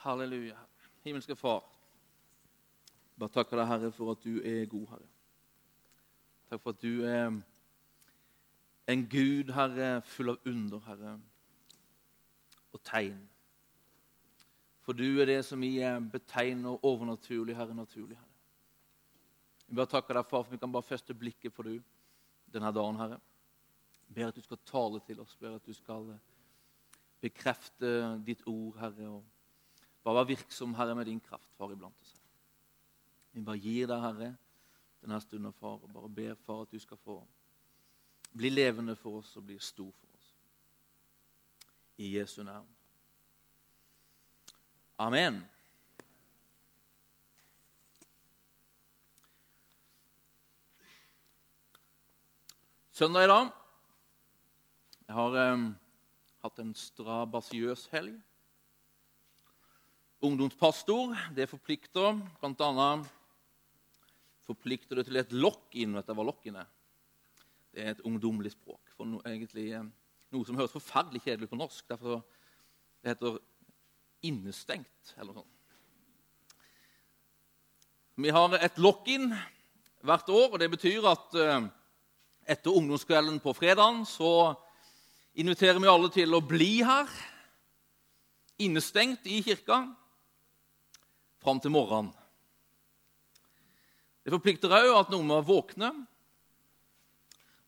Halleluja. Himmelske Far, bare takker deg, Herre, for at du er god, Herre. Takk for at du er en Gud, Herre, full av under, Herre, og tegn. For du er det som vi betegner overnaturlig, Herre, naturlig, Herre. Vi bare takker deg, Far, for vi kan bare feste blikket på du denne dagen, Herre. Ber at du skal tale til oss, ber at du skal bekrefte ditt ord, Herre. og bare vær virksom, Herre, med din kraft, far, iblant oss. Vi bare gir deg, Herre, denne stunden, far, og bare ber, far, at du skal få bli levende for oss og bli stor for oss. I Jesu navn. Amen. Søndag i dag. Jeg har um, hatt en strabasiøs helg ungdomspastor. Det forplikter bl.a. forplikter det til et lock-in. Vet du hva lock-in er? Det er et ungdommelig språk. for no, egentlig eh, Noe som høres forferdelig kjedelig på norsk. Derfor det heter innestengt eller noe sånt. Vi har et lock-in hvert år, og det betyr at eh, etter ungdomskvelden på fredagen så inviterer vi alle til å bli her, innestengt i kirka fram til morgenen. Det forplikter òg at noen må våkne.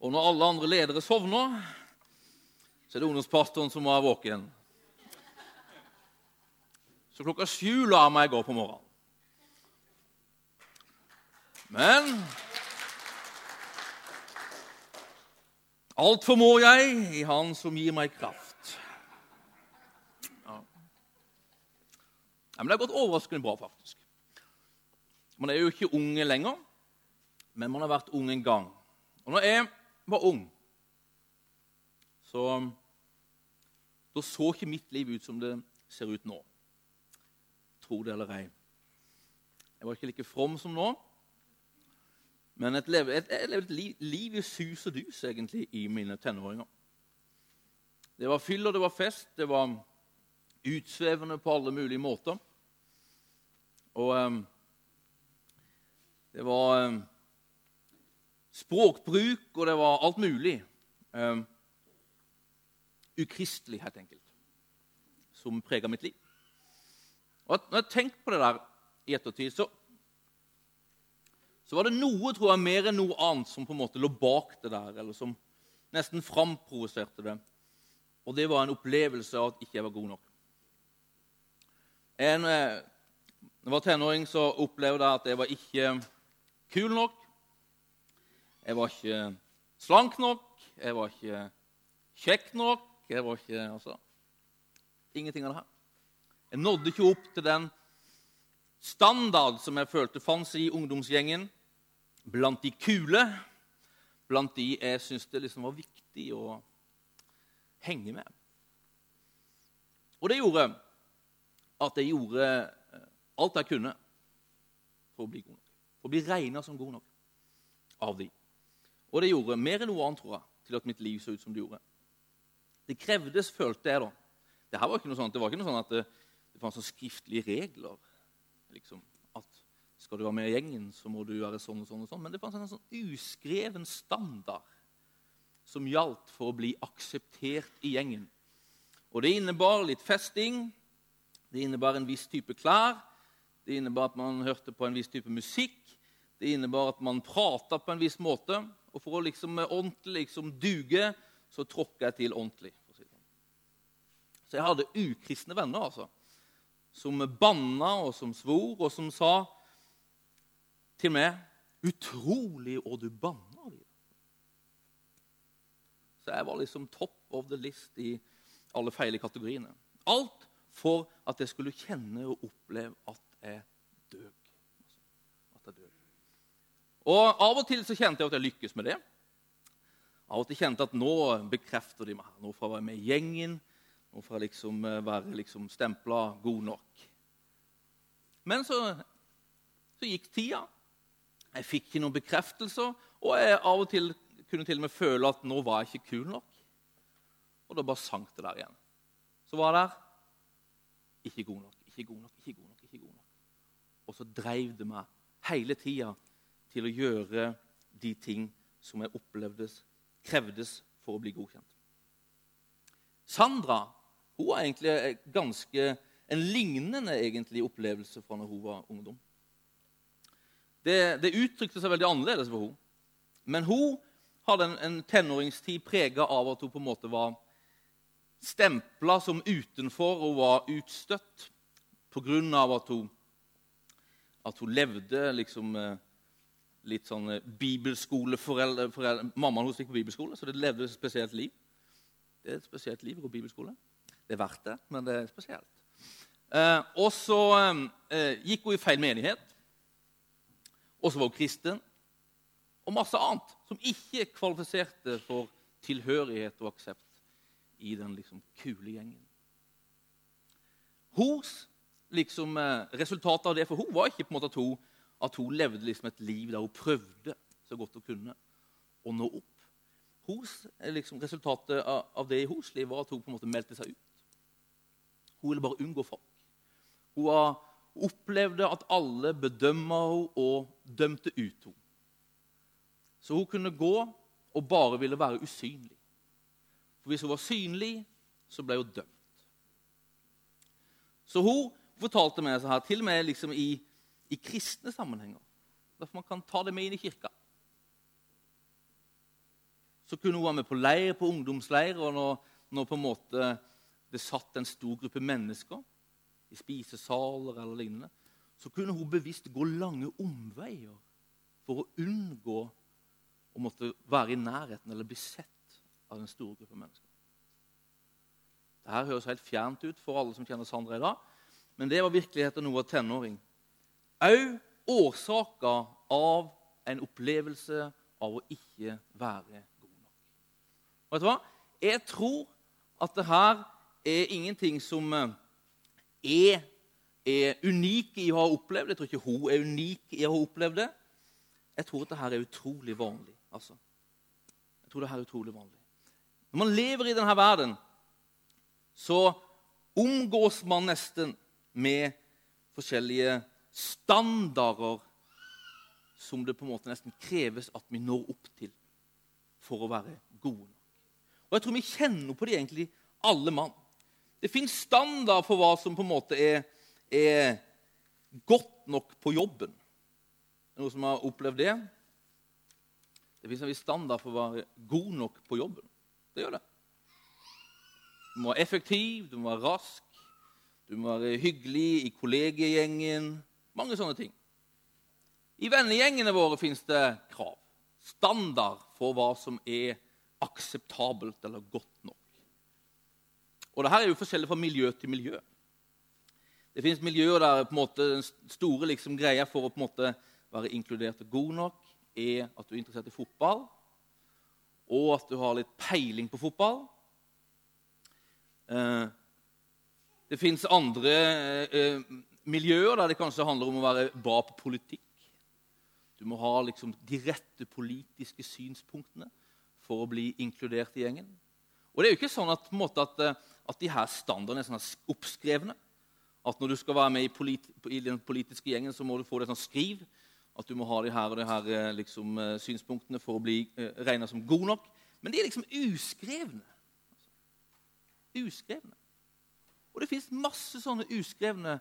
Og når alle andre ledere sovner, så er det ungdomspastoren som må være våken. Så klokka sju lar meg gå på morgenen. Men alt formår jeg i Han som gir meg kraft. Ja, men det har gått overraskende bra, faktisk. Man er jo ikke unge lenger, men man har vært ung en gang. Og når jeg var ung, så Da så ikke mitt liv ut som det ser ut nå. Tro det eller ei. Jeg var ikke like from som nå. Men jeg levde et, et liv, liv, i sus og dus egentlig i mine tenåringer. Det var fyll, og det var fest. Det var utsvevende på alle mulige måter. Og um, det var um, språkbruk, og det var alt mulig. Um, ukristelig, helt enkelt, som prega mitt liv. Og Når jeg tenkte på det der i ettertid, så, så var det noe tror jeg, mer enn noe annet som på en måte lå bak det der, eller som nesten framprovoserte det. Og det var en opplevelse av at ikke jeg var god nok. En, eh, jeg var tenåring, så opplevde jeg at jeg var ikke kul nok. Jeg var ikke slank nok. Jeg var ikke kjekk nok. Jeg var ikke altså, Ingenting av det her. Jeg nådde ikke opp til den standard som jeg følte fantes i ungdomsgjengen. Blant de kule, blant de jeg syntes det liksom var viktig å henge med. Og det gjorde at jeg gjorde alt jeg kunne for å bli god nok. For å bli regna som god nok av de. Og det gjorde mer enn noe annet tror jeg, til at mitt liv så ut som det gjorde. Det krevdes, følte jeg da. Det, var ikke noe sånt, det var ikke noe sånn at det, det fantes skriftlige regler. liksom, At skal du være med i gjengen, så må du være sånn og sånn. og sånn. Men det fantes en sånn uskreven standard som gjaldt for å bli akseptert i gjengen. Og det innebar litt festing, det innebar en viss type klær, det innebar at man hørte på en viss type musikk. Det innebar at man prata på en viss måte. Og for å liksom ordentlig liksom duge, så tråkka jeg til ordentlig. Sånn. Så jeg hadde ukristne venner altså, som banna og som svor, og som sa til meg 'Utrolig, og du banner de. Så jeg var liksom top of the list i alle feile kategoriene. Alt for at jeg skulle kjenne og oppleve at er død. At jeg død. Og Av og til så kjente jeg at jeg lykkes med det. Av og til kjente jeg at nå bekrefter de meg. Nå får jeg være med i gjengen. Nå får jeg liksom eh, være liksom stempla god nok. Men så, så, gikk tida. Jeg fikk ikke noen bekreftelser. Og jeg av og til kunne til og med føle at nå var jeg ikke kul nok. Og da bare sank det der igjen. Så var jeg der ikke god nok, ikke god nok. ikke god nok. Og så dreiv det meg hele tida til å gjøre de ting som jeg opplevdes krevdes for å bli godkjent. Sandra hun har egentlig ganske, en lignende egentlig opplevelse fra når hun var ungdom. Det, det uttrykte seg veldig annerledes for hun. Men hun hadde en, en tenåringstid prega av at hun på en måte var stempla som utenfor og var utstøtt pga. at hun at hun levde liksom eh, litt sånn bibelskoleforeldre bibelskoleforeldre Mammaen hennes gikk på bibelskole, så det levde et spesielt liv. Det er et spesielt liv å gå på bibelskole. Det er verdt det, men det er spesielt. Eh, og så eh, gikk hun i feil menighet. Og så var hun kristen. Og masse annet som ikke kvalifiserte for tilhørighet og aksept i den liksom kule gjengen. Hos liksom, eh, resultatet av det for hun var ikke på en måte at hun, at hun levde liksom et liv der hun prøvde så godt hun kunne å nå opp. Hos, eh, liksom, resultatet av, det i hennes liv var at hun på en måte meldte seg ut. Hun ville bare unngå folk. Hun opplevde at alle bedømma henne og dømte ut henne. Så hun kunne gå og bare ville være usynlig. For hvis hun var synlig, så ble hun dømt. Så hun fortalte meg så her, til og med liksom i, i kristne sammenhenger. Derfor man kan ta det med inn i kirka. Så kunne hun være med på leir, på ungdomsleir, og når, når på en måte det satt en stor gruppe mennesker i spisesaler eller lignende, så kunne hun bevisst gå lange omveier for å unngå å måtte være i nærheten eller bli sett av den store gruppe mennesker. Dette høres helt fjernt ut for alle som kjenner Sandra i dag, men det var virkeligheten hun av tenåring. Òg årsaker av en opplevelse av å ikke være god nok. Vet du hva? Jeg tror at det her er ingenting som eh, er, er unik i å ha opplevd Jeg tror ikke hun er unik i å ha opplevd det. Jeg tror at det her er utrolig vanlig. Altså. Jeg tror det her er utrolig vanlig. Når man lever i denne verden, så omgås man nesten med forskjellige standarder som det på en måte nesten kreves at vi når opp til for å være gode nok. Og Jeg tror vi kjenner på det egentlig alle mann. Det fins standard for hva som på en måte er, er godt nok på jobben. Er det noen som har opplevd det? Det fins en viss standard for å være god nok på jobben. Det gjør det. Du må være effektiv, du må være rask, du må være hyggelig i kollegegjengen. Mange sånne ting. I vennegjengene våre fins det krav. Standard for hva som er akseptabelt eller godt nok. Og Dette er jo forskjellig fra miljø til miljø. Det fins miljøer der på en måte, den store liksom, greia for å på en måte være inkludert og god nok er at du er interessert i fotball, og at du har litt peiling på fotball. Eh, det fins andre eh, miljøer der det kanskje handler om å være bra på politikk. Du må ha liksom, de rette politiske synspunktene for å bli inkludert i gjengen. Og det er jo ikke sånn at, måte, at, eh, at de her standardene er sånn oppskrevne. At når du skal være med i, polit, i, den politiske gjengen, så må du få det sånn skriv. At du må ha de her og de her eh, liksom, synspunktene for å bli eh, regna som god nok. Men de er liksom uskrevne. Uskrevne. Og det fins masse sånne uskrevne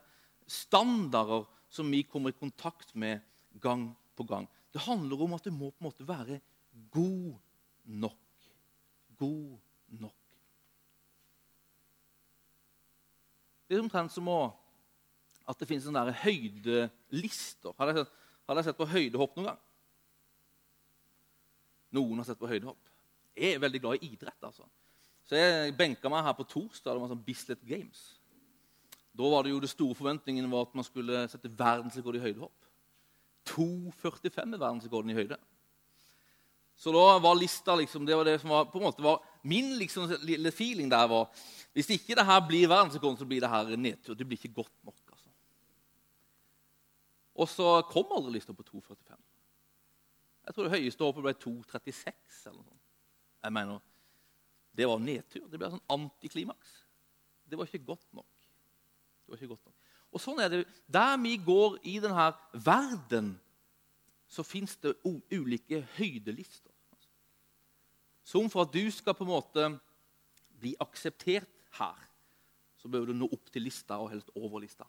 standarder som vi kommer i kontakt med gang på gang. Det handler om at det må på en måte være god nok. God nok. Det er omtrent som å, at det finnes sånne høydelister. Har dere, har dere sett på høydehopp noen gang? Noen har sett på høydehopp. Jeg er veldig glad i idrett. altså. Så jeg benka meg her på torsdag. Det var sånn Bislett Games. Da var det jo det store forventningen var at man skulle sette verdensrekord i høydehopp. 2,45 er verdensrekorden i høyde. Så da var lista liksom, det var det som var, på en måte var Min liksom, lille feeling der var hvis ikke det her blir verdensrekord, så blir det her nedtur. Det blir ikke godt nok. altså. Og så kom aldri lista på 2,45. Jeg tror det høyeste håpet ble 2,36. eller noe sånt. Jeg mener, det var nedtur. Det ble sånn antiklimaks. Det var ikke godt nok. Det var ikke godt nok. Og sånn er det. Der vi går i denne verden, så fins det ulike høydelister. Som for at du skal på en måte bli akseptert her, så bør du nå opp til lista og helst over lista.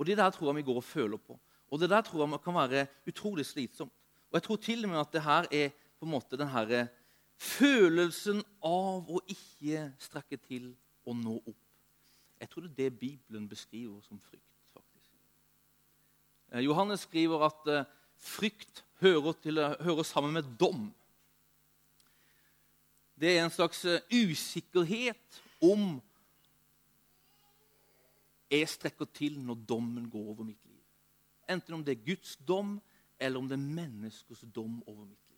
Og Det der tror jeg vi går og føler på. Og det der tror jeg kan være utrolig slitsomt. Og jeg tror til og med at det her er på en måte den her følelsen av å ikke strekke til og nå opp. Jeg tror det er det Bibelen beskriver som frykt. faktisk. Eh, Johannes skriver at eh, frykt hører, til, hører sammen med dom. Det er en slags eh, usikkerhet om jeg strekker til når dommen går over mitt liv. Enten om det er Guds dom, eller om det er menneskers dom over mitt liv.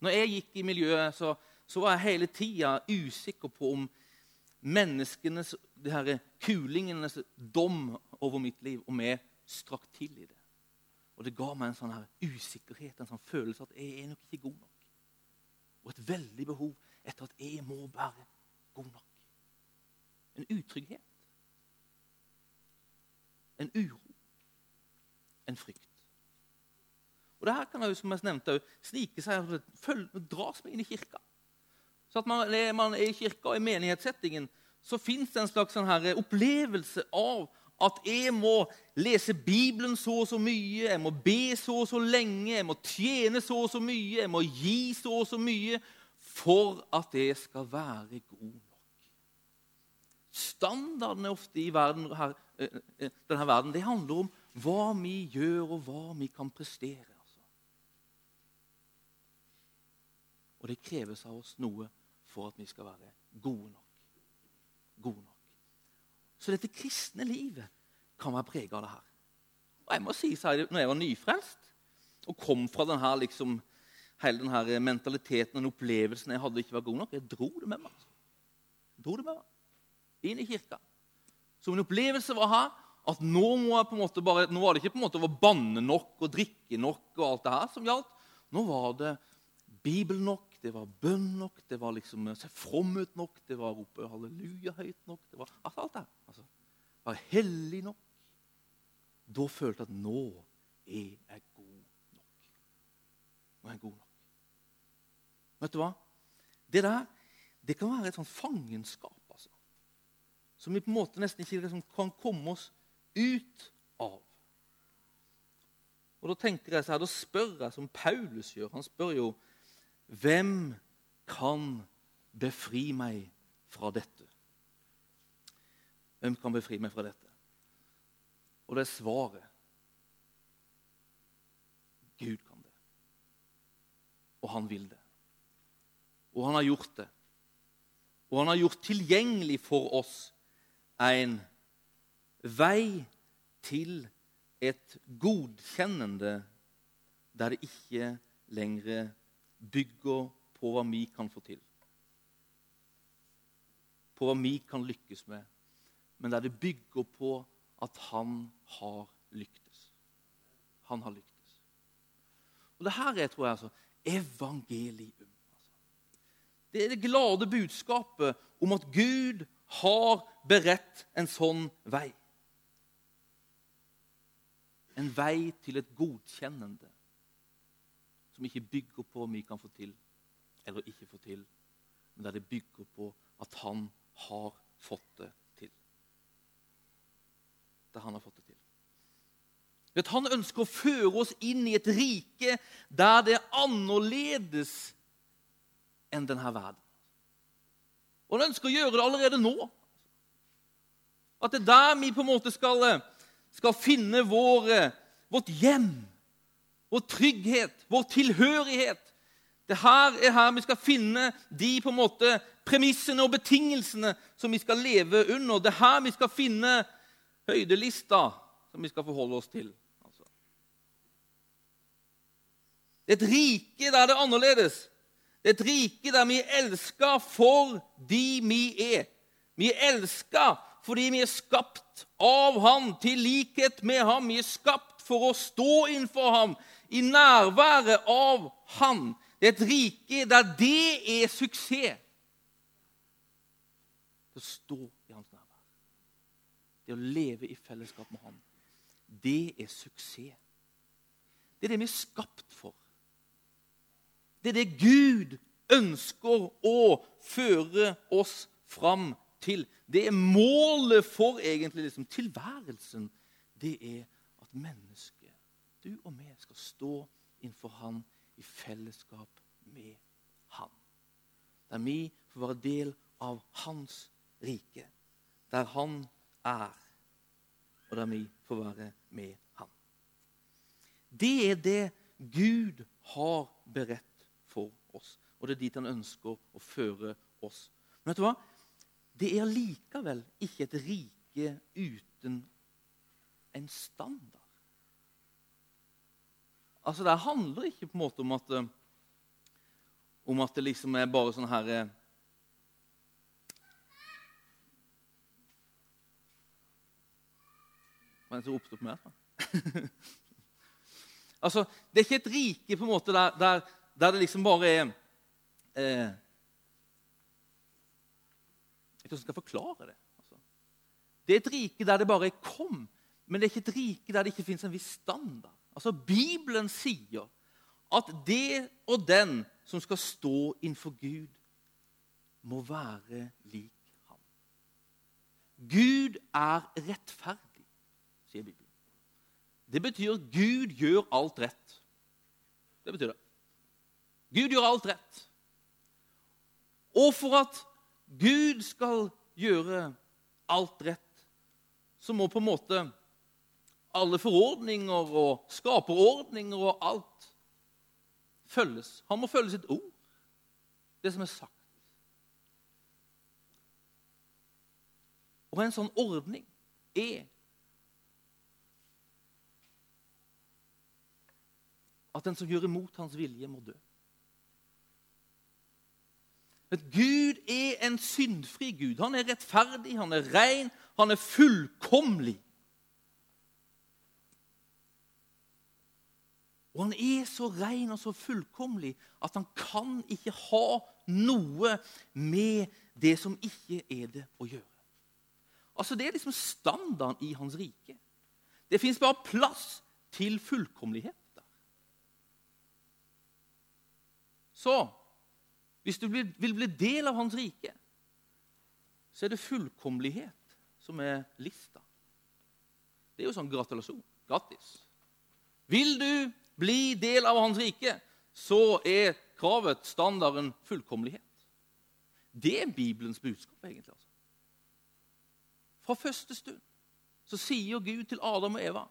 Når jeg gikk i miljøet, så, så var jeg hele tida usikker på om menneskenes, de her kulingenes dom over mitt liv, om jeg strakk til i det. Og Det ga meg en sånn her usikkerhet, en sånn følelse at jeg er nok ikke god nok. Og et veldig behov etter at jeg må være god nok. En utrygghet. En uro. En frykt. Og det her kan jo, som jeg nevnte, snike seg og dras med inn i kirka. Så at man, man er i kirka og i menighetssettingen, så fins det en slags sånn her opplevelse av at jeg må lese Bibelen så og så mye, jeg må be så og så lenge, jeg må tjene så og så mye, jeg må gi så og så mye for at jeg skal være god nok. Standarden er ofte i verden, her, eh, eh, denne verden det handler om hva vi gjør, og hva vi kan prestere. Altså. Og det kreves av oss noe for at vi skal være gode nok. Gode nok. Så dette kristne livet kan være preget av det her. Og jeg må si, når jeg var nyfrelst og kom fra denne, liksom, hele denne mentaliteten og opplevelsen jeg hadde ikke var god nok, jeg dro det med meg. Jeg dro det med meg inn i kirka. Så min opplevelse var her at nå, må jeg på en måte bare, nå var det ikke på en måte å banne nok og drikke nok og alt det her som gjaldt. Nå var det Bibel nok, det var bønn nok, det var liksom se from ut nok, det var rope halleluja høyt nok. det var altså alt det altså, var hellig nok. Da følte jeg at nå er jeg god nok. Nå er jeg god nok. Vet du hva? Det der det kan være et sånt fangenskap altså, som vi på en måte nesten ikke liksom kan komme oss ut av. Og Da tenker jeg så her, da spør jeg som Paulus gjør. Han spør jo hvem kan befri meg fra dette? Hvem kan befri meg fra dette? Og det er svaret. Gud kan det. Og han vil det. Og han har gjort det. Og han har gjort tilgjengelig for oss en vei til et godkjennende der det ikke lenger bygger på hva vi kan få til. På hva vi kan lykkes med, men der det bygger på at han har lyktes. Han har lyktes. Og det her er tror jeg, altså, evangelium. Det er det glade budskapet om at Gud har beredt en sånn vei. En vei til et godkjennende som ikke bygger på om vi kan få til eller ikke få til, men der det bygger på at han har fått det til. Der han har fått det til. At han ønsker å føre oss inn i et rike der det er annerledes enn denne verden. Og han ønsker å gjøre det allerede nå. At det er der vi på en måte skal, skal finne vår, vårt hjem vår trygghet, vår tilhørighet. Det her er her vi skal finne de på en måte premissene og betingelsene som vi skal leve under. Det er her vi skal finne høydelista som vi skal forholde oss til. Altså. Det er et rike der det er annerledes. Det er et rike der vi er elska fordi vi er. Vi er elska fordi vi er skapt av ham til likhet med ham. Vi er skapt for å stå innenfor ham i nærværet av Han. Det er et rike der det er suksess. Det stå i hans nærvær. det å leve i fellesskap med Han, det er suksess. Det er det vi er skapt for. Det er det Gud ønsker å føre oss fram til. Det er målet for egentlig liksom, tilværelsen. Det er at mennesket, du og vi, skal stå innenfor Han i fellesskap med Han. Der vi får være del av Hans rike. Der Han er, og der vi får være med Han. Det er det Gud har beredt for oss, og det er dit han ønsker å føre oss. Men vet du hva? Det er likevel ikke et rike uten en standard. Altså, Det handler ikke på en måte om at, om at det liksom er bare sånn her eh, Hva er det som ropte på meg? altså, Det er ikke et rike på en måte der, der, der det liksom bare er eh, Jeg vet ikke hvordan jeg skal forklare det. Altså. Det er et rike der det bare er 'kom', men det er ikke et rike der det ikke fins en viss standard. Altså, Bibelen sier at det og den som skal stå innenfor Gud, må være lik ham. Gud er rettferdig, sier Bibelen. Det betyr at Gud gjør alt rett. Det betyr det. Gud gjør alt rett. Og for at Gud skal gjøre alt rett, så må på en måte alle forordninger og skaperordninger og alt følges. Han må følge sitt ord, det som er sagt. Og en sånn ordning er at den som gjør imot hans vilje, må dø. Men Gud er en syndfri Gud. Han er rettferdig, han er ren, han er fullkomlig. Og han er så ren og så fullkomlig at han kan ikke ha noe med det som ikke er det, å gjøre. Altså Det er liksom standarden i hans rike. Det fins bare plass til fullkommelighet der. Så hvis du vil bli del av hans rike, så er det fullkommelighet som er lista. Det er jo sånn gratulasjon. Grattis. Vil du bli del av hans rike, så er kravet, standarden, fullkommelighet. Det er Bibelens budskap, egentlig. altså. Fra første stund så sier Gud til Adam og Eva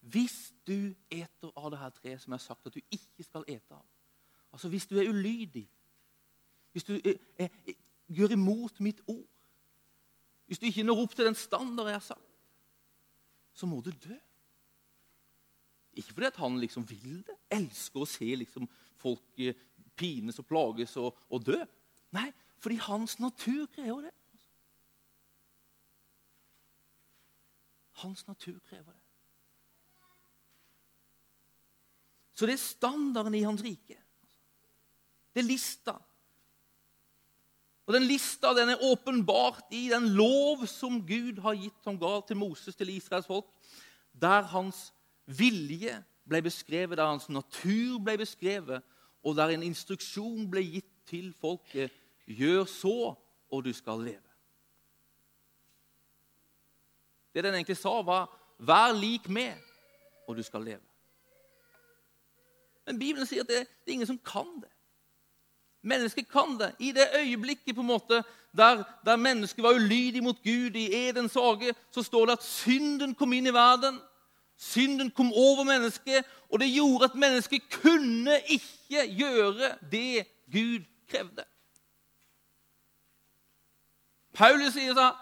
Hvis du eter av det her treet som jeg har sagt at du ikke skal ete av Altså Hvis du er ulydig, hvis du er, er, er, gjør imot mitt ord, hvis du ikke når opp til den standard jeg har sagt, så må du dø. Ikke fordi han liksom vil det, elsker å se liksom folk eh, pines og plages og, og dø. Nei, fordi hans natur krever det. Hans natur krever det. Så det er standarden i hans rike. Det er lista. Og Den lista den er åpenbart i den lov som Gud har gitt, som gal til Moses, til Israels folk, der hans vilje ble beskrevet, der hans natur ble beskrevet, og der en instruksjon ble gitt til folket gjør så, og du skal leve. Det den egentlig sa, var vær lik meg, og du skal leve. Men Bibelen sier at det, det er ingen som kan det. Mennesket kan det. I det øyeblikket på en måte der, der mennesket var ulydig mot Gud i Edens hage, så står det at synden kom inn i verden. Synden kom over mennesket, og det gjorde at mennesket kunne ikke gjøre det Gud krevde. Paulus sier at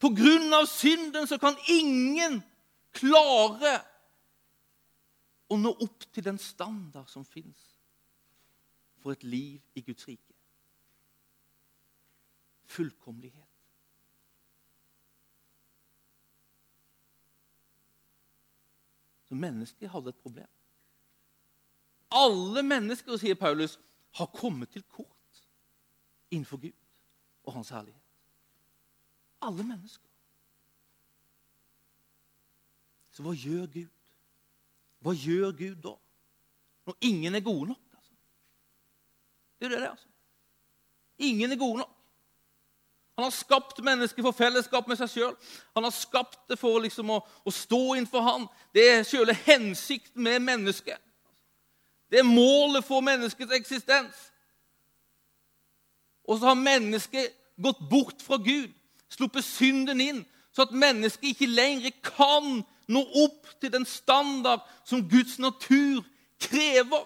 på grunn av synden så kan ingen klare å nå opp til den standard som fins for et liv i Guds rike. Fullkommelighet. Så mennesker hadde et problem. Alle mennesker, sier Paulus, har kommet til kort innenfor Gud og hans herlighet. Alle mennesker. Så hva gjør Gud? Hva gjør Gud da? Når ingen er gode nok, altså. Det er det, altså. Ingen er gode nok. Han har skapt mennesket for fellesskap med seg sjøl. Han har skapt det for liksom å, å, stå innenfor ham. Det er sjøle hensikten med mennesket. Det er målet for menneskets eksistens. Og så har mennesket gått bort fra Gud, sluppet synden inn, så at mennesket ikke lenger kan nå opp til den standard som Guds natur krever.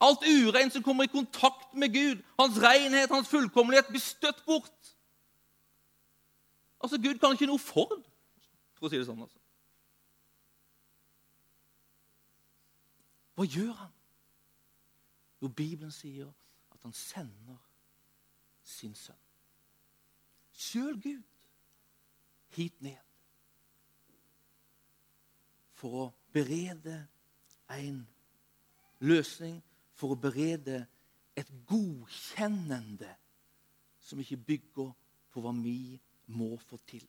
Alt ureint som kommer i kontakt med Gud, hans renhet, hans fullkommenhet, blir støtt bort. Altså, Gud kan ikke noe for det, for å si det sånn. altså. Hva gjør han? Jo, Bibelen sier at han sender sin sønn. Sjøl Gud hit ned for å berede en løsning for å berede et godkjennende som ikke bygger på hva vi må få til.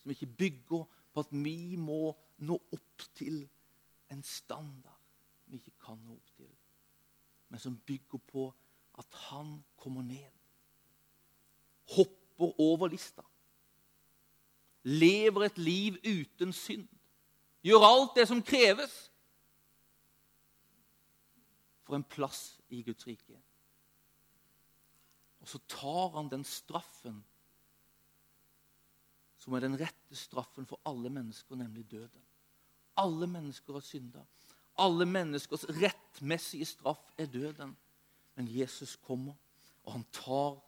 Som ikke bygger på at vi må nå opp til en standard vi ikke kan nå opp til. Men som bygger på at han kommer ned. Hopper over lista. Lever et liv uten synd. Gjør alt det som kreves for en plass i Guds rike. Og så tar han den straffen som er den rette straffen for alle mennesker, nemlig døden. Alle mennesker har synda. Alle menneskers rettmessige straff er døden. Men Jesus kommer, og han tar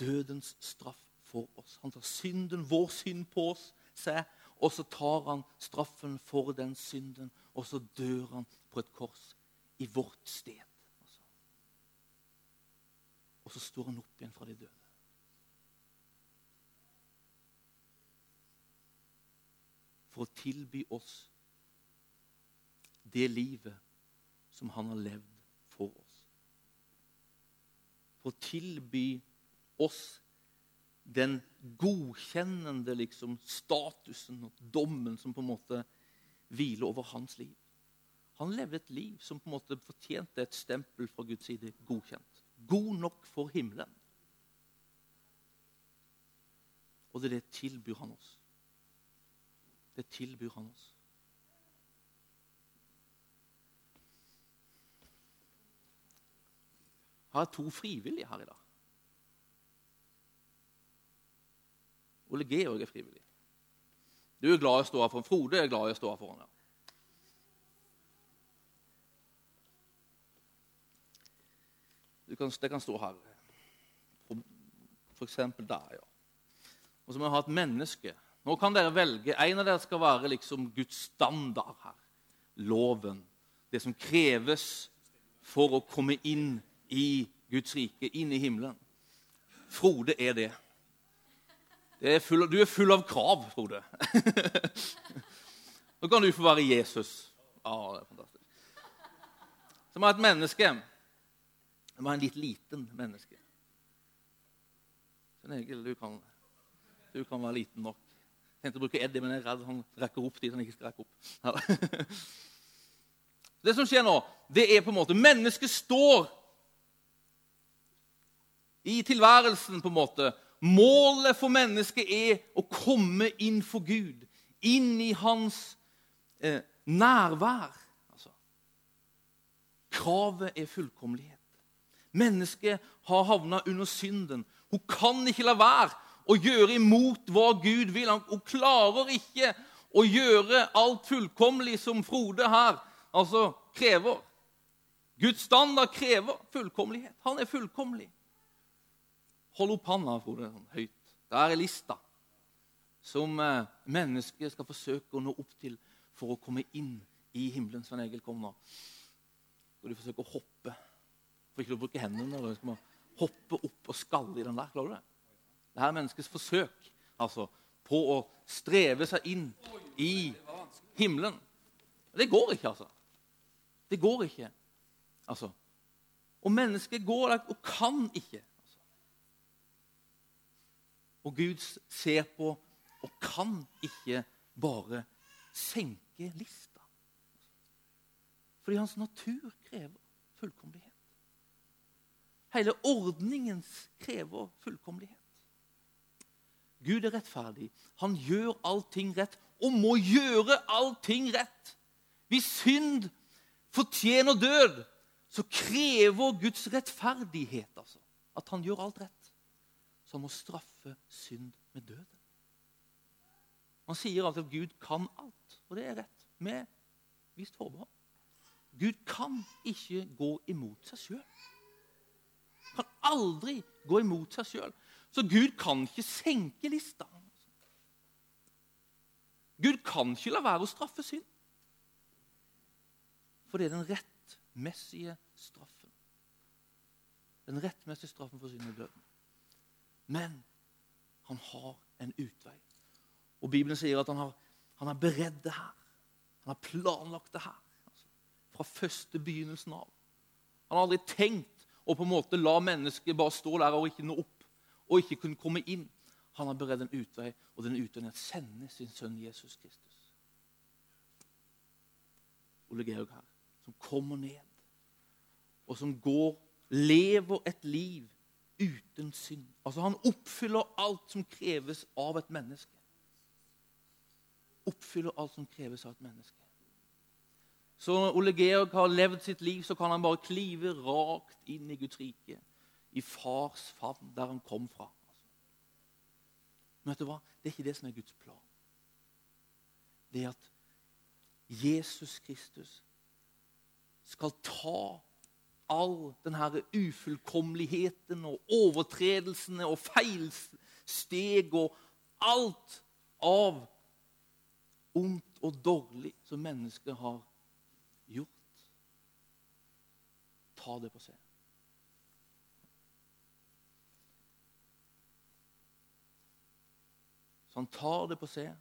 dødens straff for oss. Han tar synden, vår synd, på oss, seg, og så tar han straffen for den synden, og så dør han på et kors i vårt sted. Og så står han opp igjen fra de døde. For å tilby oss det livet som han har levd for oss. For å tilby oss den godkjennende liksom, statusen og dommen som på en måte hviler over hans liv. Han levde et liv som på en måte fortjente et stempel fra Guds side godkjent. God nok for himmelen. Og det, det tilbyr han oss. Det tilbyr han oss. Jeg har to frivillige her i dag. Ole Georg er frivillig. Du er glad i å stå her foran Frode. er glad i å stå her foran. Kan, det kan stå her. Eksempel der, ja. Og så må vi ha et menneske. Nå kan dere velge. En av dere skal være liksom Guds standard her. Loven. Det som kreves for å komme inn i Guds rike, inn i himmelen. Frode er det. Er full, du er full av krav, Frode. Nå kan du få være Jesus. Ja, det er fantastisk. Som er et menneske det var en litt liten menneske. Svein Egil, du kan, du kan være liten nok. Jeg tenkte å bruke Eddie, men jeg er redd han rekker opp dit han ikke skal rekke opp. Det som skjer nå, det er på en måte Mennesket står i tilværelsen, på en måte. Målet for mennesket er å komme inn for Gud. Inn i hans eh, nærvær. Altså. Kravet er fullkommelighet. Mennesket har havna under synden. Hun kan ikke la være å gjøre imot hva Gud vil. Hun klarer ikke å gjøre alt fullkomlig som Frode her altså krever. Guds standard krever fullkommelighet. Han er fullkomlig. Hold opp handa, Frode, sånn høyt. Der er lista som eh, mennesket skal forsøke å nå opp til for å komme inn i himmelen. Svein Egil, kom nå. Skal du forsøke å hoppe for ikke å bruke hendene når skal skal hoppe opp og skalle i den der. Klarer du det? Det er menneskets forsøk altså, på å streve seg inn i himmelen. Det går ikke, altså. Det går ikke. Altså. Og mennesket går der og kan ikke. Altså. Og Gud ser på og kan ikke bare senke lista. Fordi hans natur krever fullkommelighet. Hele ordningen krever fullkommelighet. Gud er rettferdig. Han gjør allting rett og må gjøre allting rett. Hvis synd fortjener død, så krever Guds rettferdighet altså, at han gjør alt rett. Så han må straffe synd med døden. Man sier alltid at Gud kan alt, og det er rett. Med visst forbehold. Gud kan ikke gå imot seg sjøl. Kan aldri gå imot seg sjøl. Så Gud kan ikke senke lista. Gud kan ikke la være å straffe synd. For det er den rettmessige straffen. Den rettmessige straffen for synd er døden. Men han har en utvei. Og Bibelen sier at han har, han har beredt det her. Han har planlagt det her. Altså, fra første begynnelsen av. Han har aldri tenkt å på en måte la mennesket bare stå der og ikke nå opp og ikke kunne komme inn. Han har beredt en utvei, og den utveien er å sende sin sønn Jesus Kristus. Ole Georg her, som kommer ned, og som går, lever et liv uten synd. Altså Han oppfyller alt som kreves av et menneske. Oppfyller alt som kreves av et menneske. Så når Ole Georg har levd sitt liv, så kan han bare klive rakt inn i Guds rike. I fars favn, der han kom fra. Men vet du hva? Det er ikke det som er Guds plan. Det er at Jesus Kristus skal ta all denne ufullkomligheten og overtredelsene og feilsteg og alt av ondt og dårlig som mennesket har gjort. Ta det på seg. Så han tar det på seg,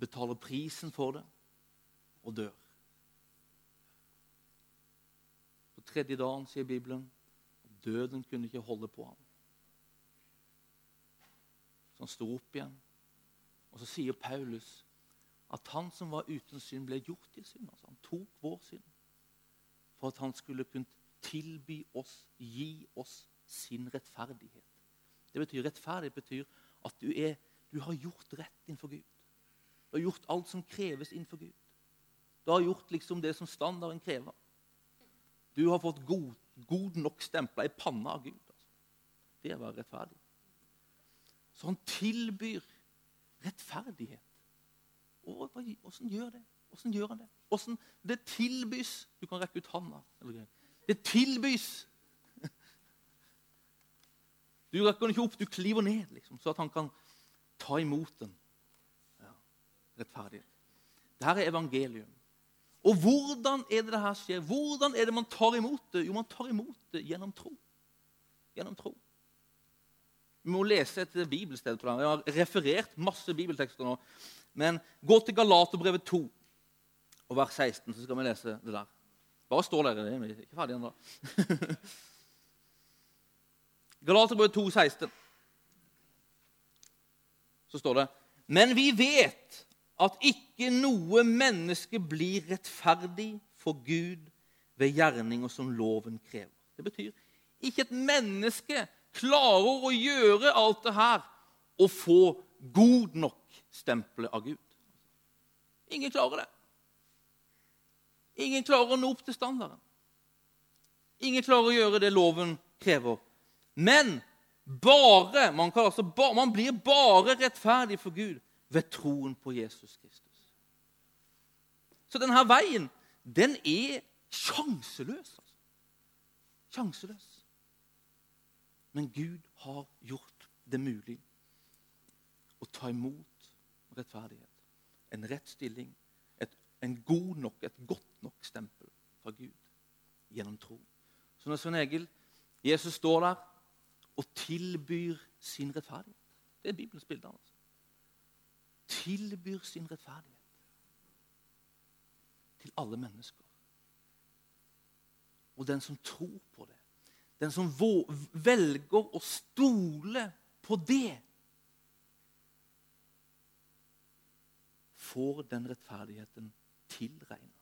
betaler prisen for det og dør. På tredje dagen, sier Bibelen, døden kunne ikke holde på ham. Så han sto opp igjen. Og så sier Paulus at han som var uten synd, ble gjort til synd. Altså, han tok vår synd for at han skulle kunne tilby oss, gi oss sin rettferdighet. Det betyr Rettferdighet betyr at du, er, du har gjort rett innenfor Gud. Du har gjort alt som kreves innenfor Gud. Du har gjort liksom det som standarden krever. Du har fått god, god nok stempla i panna av Gud. Altså. Det være rettferdig. Så han tilbyr rettferdighet. Åssen gjør det? Åssen gjør han det? Hvordan, det tilbys Du kan rekke ut handa. Det tilbys. Du rekker den ikke opp, du kliver ned, liksom, så at han kan ta imot den. Ja, rettferdighet. Dette er evangelium. Og hvordan er det det her skjer? Hvordan er det man tar imot det? Jo, man tar imot det gjennom tro. Gjennom tro. Vi må lese et bibelsted på det. Jeg har referert masse bibeltekster nå. Men gå til Galaterbrevet 2 og vers 16, så skal vi lese det der. Bare stå der. Vi er ikke ferdig ennå. Galaterbrevet 2, 16. Så står det Men vi vet at ikke noe menneske blir rettferdig for Gud ved gjerninger som loven krever. Det betyr ikke et menneske klarer å gjøre alt det her og få god nok stempelet av Gud. Ingen klarer det. Ingen klarer å nå opp til standarden. Ingen klarer å gjøre det loven krever. Men bare man, altså, man blir bare rettferdig for Gud ved troen på Jesus Kristus. Så denne veien, den er sjanseløs. Altså. Sjanseløs. Men Gud har gjort det mulig å ta imot rettferdighet. En rett stilling, et, en god nok, et godt nok stempel fra Gud gjennom tro. Så når Svein Egil, Jesus står der og tilbyr sin rettferdighet Det er Bibelens bilde. Altså tilbyr sin rettferdighet til alle mennesker. Og den som tror på det, den som velger å stole på det, får den rettferdigheten tilregna.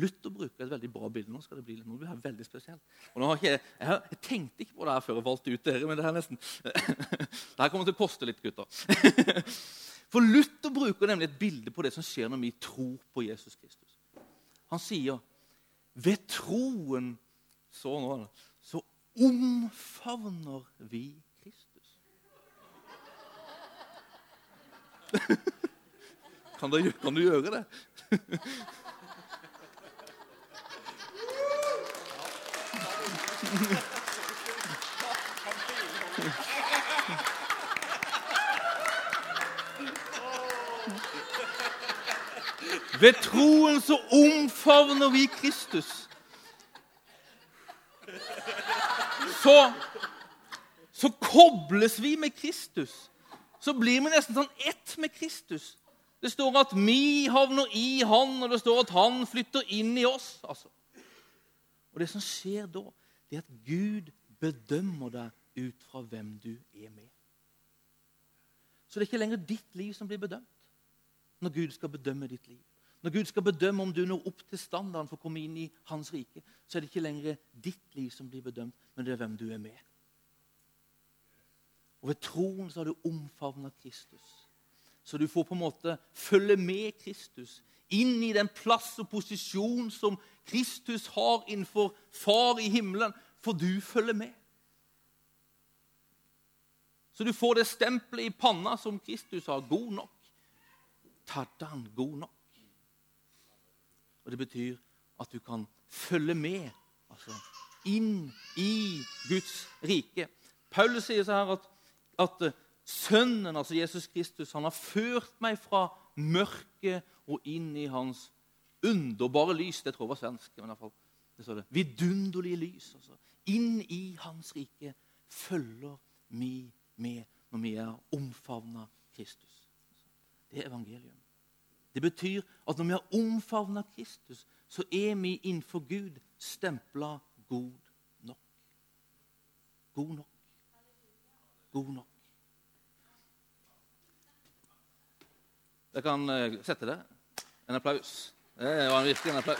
Luther bruker et veldig bra bilde. Nå skal det bli noe det veldig spesielt. Nå ikke, jeg, jeg, tenkte ikke på det her før jeg valgte ut dere, men det her nesten Det her kommer til å koste litt, gutter. For Luther bruker nemlig et bilde på det som skjer når vi tror på Jesus Kristus. Han sier ved troen så, nå, så omfavner vi Kristus. Kan, du, kan du gjøre det? Ved troen så omfavner vi Kristus. Så, så kobles vi med Kristus. Så blir vi nesten sånn ett med Kristus. Det står at vi havner i Han, og det står at Han flytter inn i oss. Altså. Og Det som skjer da, det er at Gud bedømmer deg ut fra hvem du er med. Så det er ikke lenger ditt liv som blir bedømt når Gud skal bedømme ditt liv. Når Gud skal bedømme om du når opp til standarden for å komme inn i Hans rike, så er det ikke lenger ditt liv som blir bedømt, men det er hvem du er med. Og Ved troen så har du omfavna Kristus. Så du får på en måte følge med Kristus inn i den plass og posisjon som Kristus har innenfor Far i himmelen, for du følger med. Så du får det stempelet i panna som Kristus har. God nok. Taddan, god nok. Og Det betyr at du kan følge med altså, inn i Guds rike. Paulus sier så her at, at eh, Sønnen, altså Jesus Kristus, han har ført meg fra mørket og inn i hans underbare lys. Det tror jeg var svensk. men i hvert fall, det står det. Vidunderlige lys. Altså. Inn i Hans rike følger vi med når vi er omfavna Kristus. Det er evangelium. Det betyr at når vi har omfavna Kristus, så er vi innenfor Gud stempla god nok. God nok. God nok. Jeg kan uh, sette det. En applaus. Det var virkelig en applaus.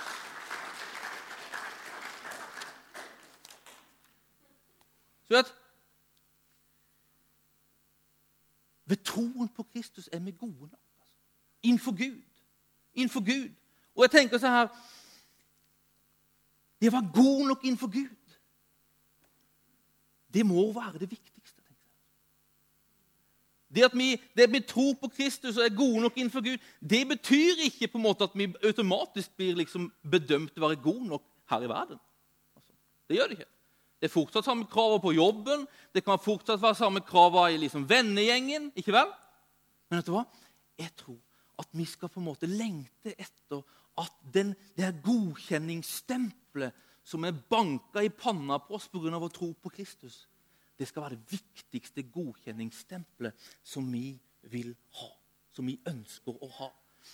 Så vet, Ved troen på Kristus er vi gode nok. Altså. Innenfor Gud. Innenfor Gud. Og jeg tenker så her Det være god nok innenfor Gud, det må være det viktigste. Det at, vi, det at vi tror på Kristus og er gode nok innenfor Gud, det betyr ikke på en måte at vi automatisk blir liksom bedømt til å være gode nok her i verden. Altså, det gjør det ikke. Det er fortsatt samme krav på jobben, det kan fortsatt være samme krav i liksom vennegjengen. ikke vel? Men vet du hva? Jeg tror at vi skal på en måte lengte etter at den, det her godkjenningsstempelet som er banka i panna på oss pga. å tro på Kristus, det skal være det viktigste godkjenningsstempelet som vi vil ha. Som vi ønsker å ha.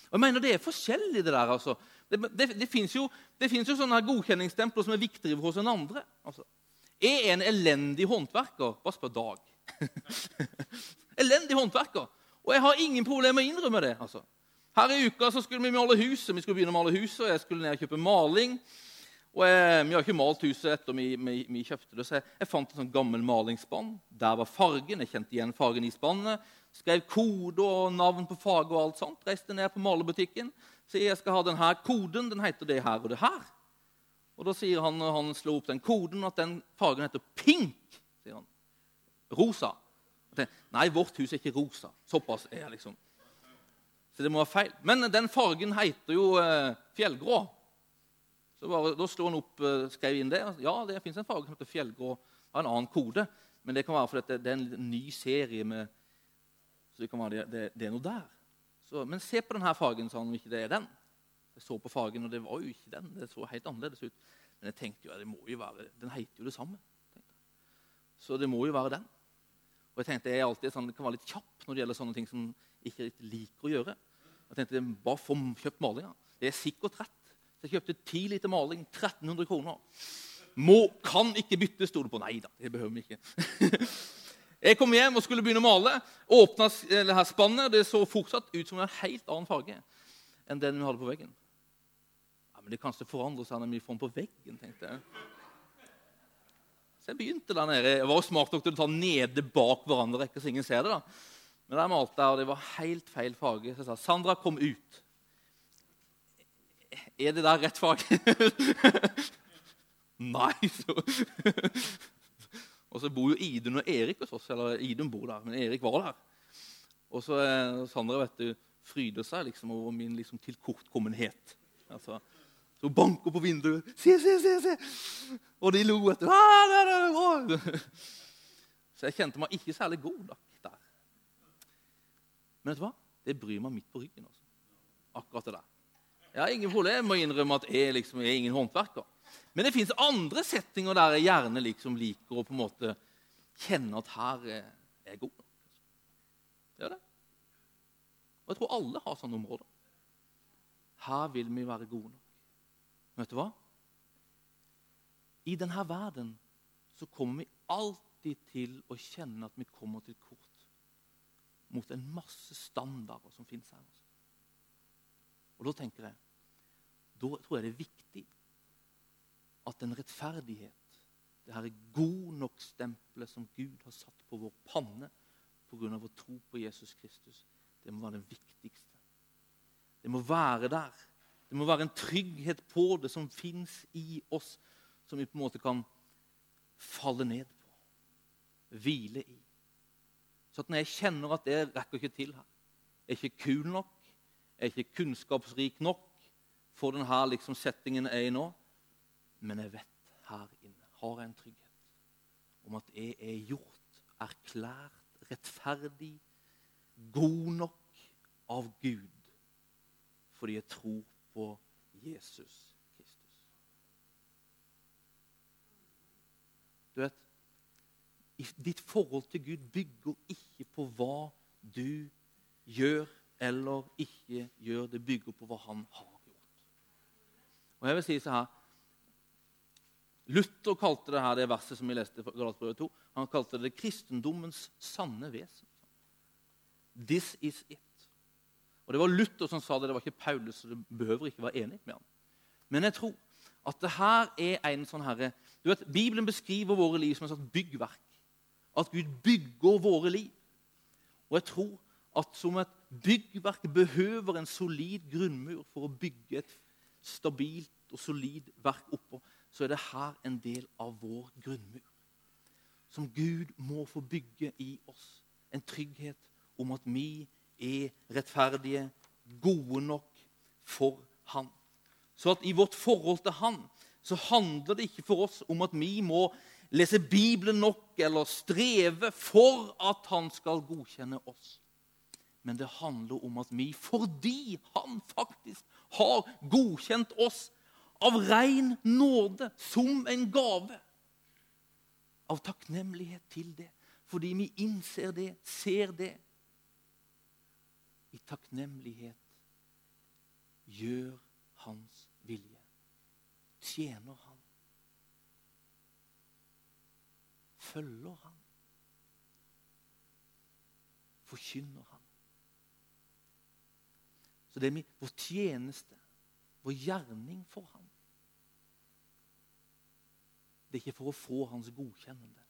Og jeg mener Det er forskjellig, det der. altså. Det, det, det fins jo, jo, sånne godkjenningsstempler som er viktigere hos enn andre. Altså. Er en elendig håndverker. Bare spør Dag. elendig håndverker. Og jeg har ingen problemer med å innrømme det. altså. Her i uka så skulle vi male huset. Vi skulle begynne å male huset, og jeg skulle ned og kjøpe maling. Og jeg, Vi har ikke malt huset etter vi, vi, vi, kjøpte det, så jeg, jeg fant en sånn gammel malingsspann. Der var fargen. Jeg kjente igjen fargen i spannet. Skrev kode og navn på faget og alt sånt. Reiste ned på malerbutikken. Sier jeg skal ha denne koden. Den heter det her og det her. Og Da sier han når han slår opp den koden, at den fargen heter pink. sier han. Rosa. Nei, vårt hus er ikke rosa. Såpass er jeg liksom. Så det må være feil. Men den fargen heter jo eh, fjellgrå. Så bare, Da slo han opp, eh, skrev inn det. Ja, det fins en farge som heter fjellgrå. Har en annen kode. Men det kan være fordi det, det er en ny serie med Så det kan være det, det, det er noe der. Så, men se på denne fargen, sa han, om ikke det er den. Jeg så på fargen, og det var jo ikke den. Det så helt annerledes ut. Men jeg tenkte jo, det må jo være, den heter jo det samme. Så det må jo være den. Og jeg tenkte, jeg alltid sånn, kan være litt kjapp når det gjelder sånne ting som jeg ikke liker å gjøre. Jeg tenkte, Bare få kjøpt malinga. Det er sikkert rett. Så jeg kjøpte 10 liter maling. 1300 kroner. Må, kan ikke bytte, sto det på. Nei da, det behøver vi ikke. Jeg kom hjem og skulle begynne å male. Åpna det her spannet. Det så fortsatt ut som en helt annen farge enn den vi hadde på veggen. Ja, Men det kanskje forandrer seg når vi får den på veggen, tenkte jeg. Så jeg begynte der nede. Jeg var smart nok til å ta nede bak hverandre, så ingen ser det. da. Men der malte jeg, og det var helt feil farge. Så jeg sa Sandra, kom ut. Er det der rett fag? Nei, så Og så bor jo Idun og Erik hos oss. Eller Idun bor der, men Erik var der. Og så eh, Sandra vet du, fryder seg liksom over min liksom, tilkortkommenhet. Altså, så banker på vinduet. 'Se, se, se!' se. Og de lo etter. Så jeg kjente meg ikke særlig god der. Men vet du hva? Det bryr meg midt på ryggen. Også. Akkurat det der. Jeg har ingen problem med å innrømme at jeg liksom er ingen håndverker. Men det fins andre settinger der jeg gjerne liksom liker å på en måte kjenne at her er jeg god. Det er det. Og jeg tror alle har sånne områder. Her vil vi være gode nok. Men Vet du hva? I denne verden så kommer vi alltid til å kjenne at vi kommer til kort mot en masse standarder som finnes her. Og da tenker jeg Da tror jeg det er viktig at en rettferdighet, det her god nok-stempelet som Gud har satt på vår panne pga. vår tro på Jesus Kristus, det må være det viktigste. Det må være der. Det må være en trygghet på det som fins i oss, som vi på en måte kan falle ned på, hvile i. Så at når jeg kjenner at det rekker ikke til her, jeg er ikke kul nok, jeg er ikke kunnskapsrik nok for denne liksom, settingen jeg er i nå, men jeg vet her inne har jeg en trygghet om at jeg er gjort, erklært, rettferdig, god nok av Gud fordi jeg tror på Jesus Kristus. Du vet, Ditt forhold til Gud bygger ikke på hva du gjør eller ikke gjør. Det bygger på hva han har. Og jeg vil si så her, Luther kalte det her, det verset som vi leste fra Galatbrevet 2, han kalte det kristendommens sanne vesen. This is it. Og Det var Luther som sa det, det var ikke Paulus, så det behøver ikke være enig med ham. Men jeg tror at det her er en sånn herre du vet, Bibelen beskriver våre liv som et byggverk. At Gud bygger våre liv. Og jeg tror at som et byggverk behøver en solid grunnmur for å bygge et stabilt og solid verk oppå så er det her en del av vår grunnmur. Som Gud må få bygge i oss. En trygghet om at vi er rettferdige, gode nok for Han. Så at i vårt forhold til Han så handler det ikke for oss om at vi må lese Bibelen nok eller streve for at Han skal godkjenne oss. Men det handler om at vi, fordi Han faktisk har godkjent oss, av ren nåde, som en gave. Av takknemlighet til det, fordi vi innser det, ser det. I takknemlighet gjør hans vilje. Tjener han. Følger han. Forkynner han. Så det er vår tjeneste, vår gjerning for ham. Det er ikke for å få hans godkjennende,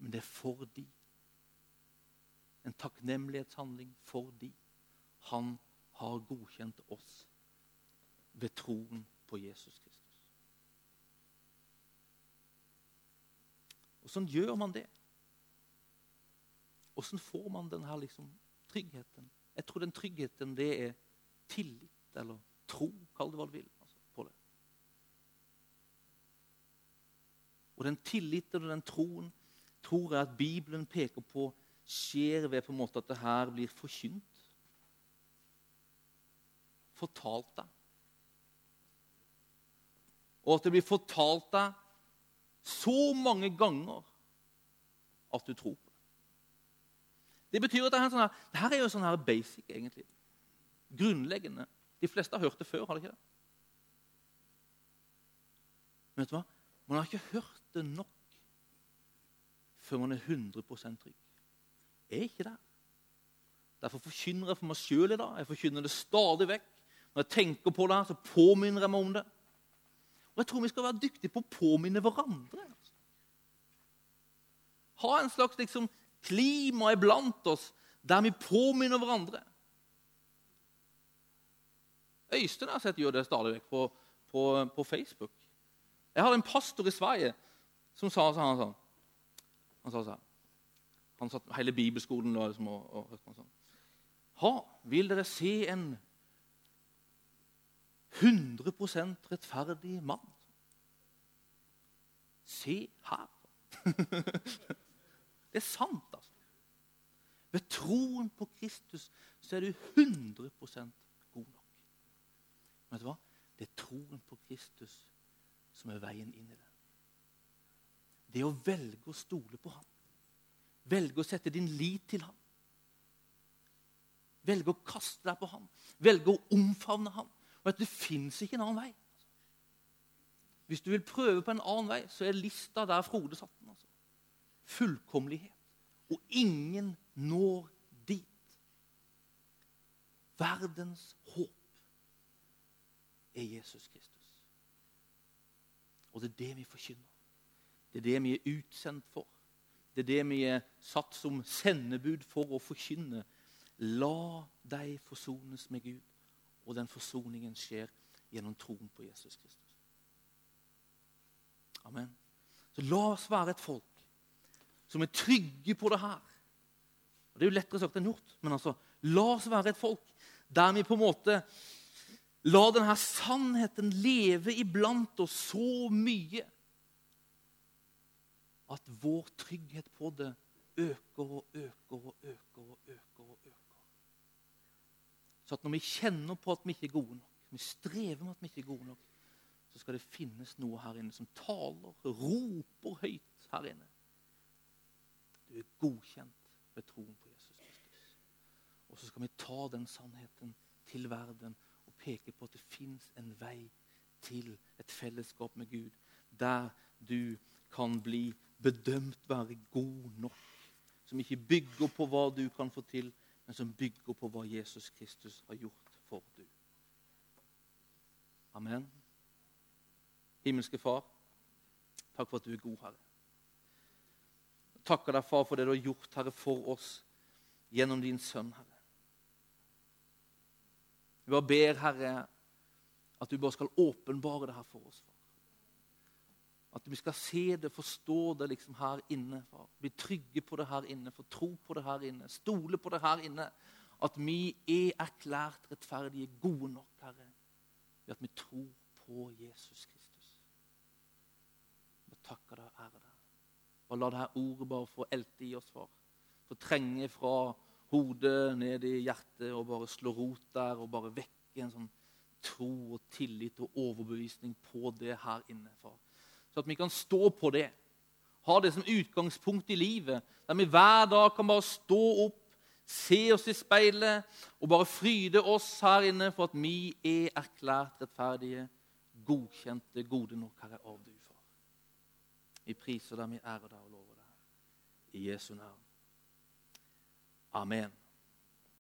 men det er for de. En takknemlighetshandling for de. han har godkjent oss ved troen på Jesus Kristus. Åssen gjør man det? Åssen får man denne liksom, tryggheten? Jeg tror den tryggheten det er tillit eller tro, kall det hva du vil. på det. Og den tilliten og den troen tror jeg at Bibelen peker på skjer ved på en måte at det her blir forkynt. Fortalt deg. Og at det blir fortalt deg så mange ganger at du tror det. Det betyr at det er, sånn det her er jo sånn her basic, egentlig. Grunnleggende. De fleste har hørt det før, har de ikke det? Men vet du hva? Man har ikke hørt det nok før man er 100 trygg. Jeg er ikke der. Derfor forkynner jeg for meg sjøl i dag. Jeg forkynner det stadig vekk. Når jeg tenker på det, her, så påminner jeg meg om det. Og jeg tror vi skal være dyktige på å påminne hverandre. Altså. Ha en slags liksom, klima blant oss der vi påminner hverandre. Øystein har sett gjør det stadig vekk på, på, på, Facebook. Jeg hadde en pastor i Sverige som sa sånn Han sa, han sånn han satt hele bibelskolen og, liksom, og, og, og sånn. Ha, vil dere se en 100% rettferdig mann? Se her. det er sant, altså. Ved troen på Kristus så er du 100% god nok. Men vet du hva? Det er troen på Kristus som er veien inn i det. Det å velge å stole på ham. Velge å sette din lit til ham. Velge å kaste deg på ham. Velge å omfavne ham. Og at Det fins ikke en annen vei. Hvis du vil prøve på en annen vei, så er lista der Frode satte den. Altså. Fullkommelighet. Og ingen når dit. Verdens håp er Jesus Kristus. Og det er det vi forkynner. Det er det vi er utsendt for. Det er det vi er satt som sendebud for å forkynne. La deg forsones med Gud, og den forsoningen skjer gjennom troen på Jesus Kristus. Amen. Så la oss være et folk som er trygge på det her. Og Det er jo lettere sagt enn gjort, men altså, la oss være et folk der vi på en måte lar denne sannheten leve iblant oss så mye at vår trygghet på det øker og øker og øker og øker. og øker. Så at når vi kjenner på at vi ikke er gode nok, vi strever med at vi ikke er gode nok, så skal det finnes noe her inne som taler, roper høyt her inne. Du er godkjent ved troen på Jesus Kristus. Og så skal vi ta den sannheten til verden og peke på at det fins en vei til et fellesskap med Gud, der du kan bli bedømt være god nok. Som ikke bygger på hva du kan få til, men som bygger på hva Jesus Kristus har gjort for du. Amen. Himmelske Far, takk for at du er god, Herre. Takker deg, Far, for det du har gjort, Herre, for oss gjennom din Sønn, Herre. Vi bare ber, Herre, at du bare skal åpenbare det her for oss. Far. At vi skal se det, forstå det liksom her inne. Far. Bli trygge på det her inne, få tro på det her inne, stole på det her inne. At vi er erklært rettferdige, gode nok, Herre, ved at vi tror på Jesus Kristus. Vi takker deg og deg. Og la dette ordet bare få elte i oss, far. Få trenge fra hodet ned i hjertet og bare slå rot der og bare vekke en sånn tro og tillit og overbevisning på det her inne, far. Så at vi kan stå på det. Ha det som utgangspunkt i livet, der vi hver dag kan bare stå opp, se oss i speilet og bare fryde oss her inne for at vi er erklært rettferdige, godkjente, gode nok, Herre, av du. Vi priser deg, vi ærer deg og lover deg. I Jesu navn. Amen.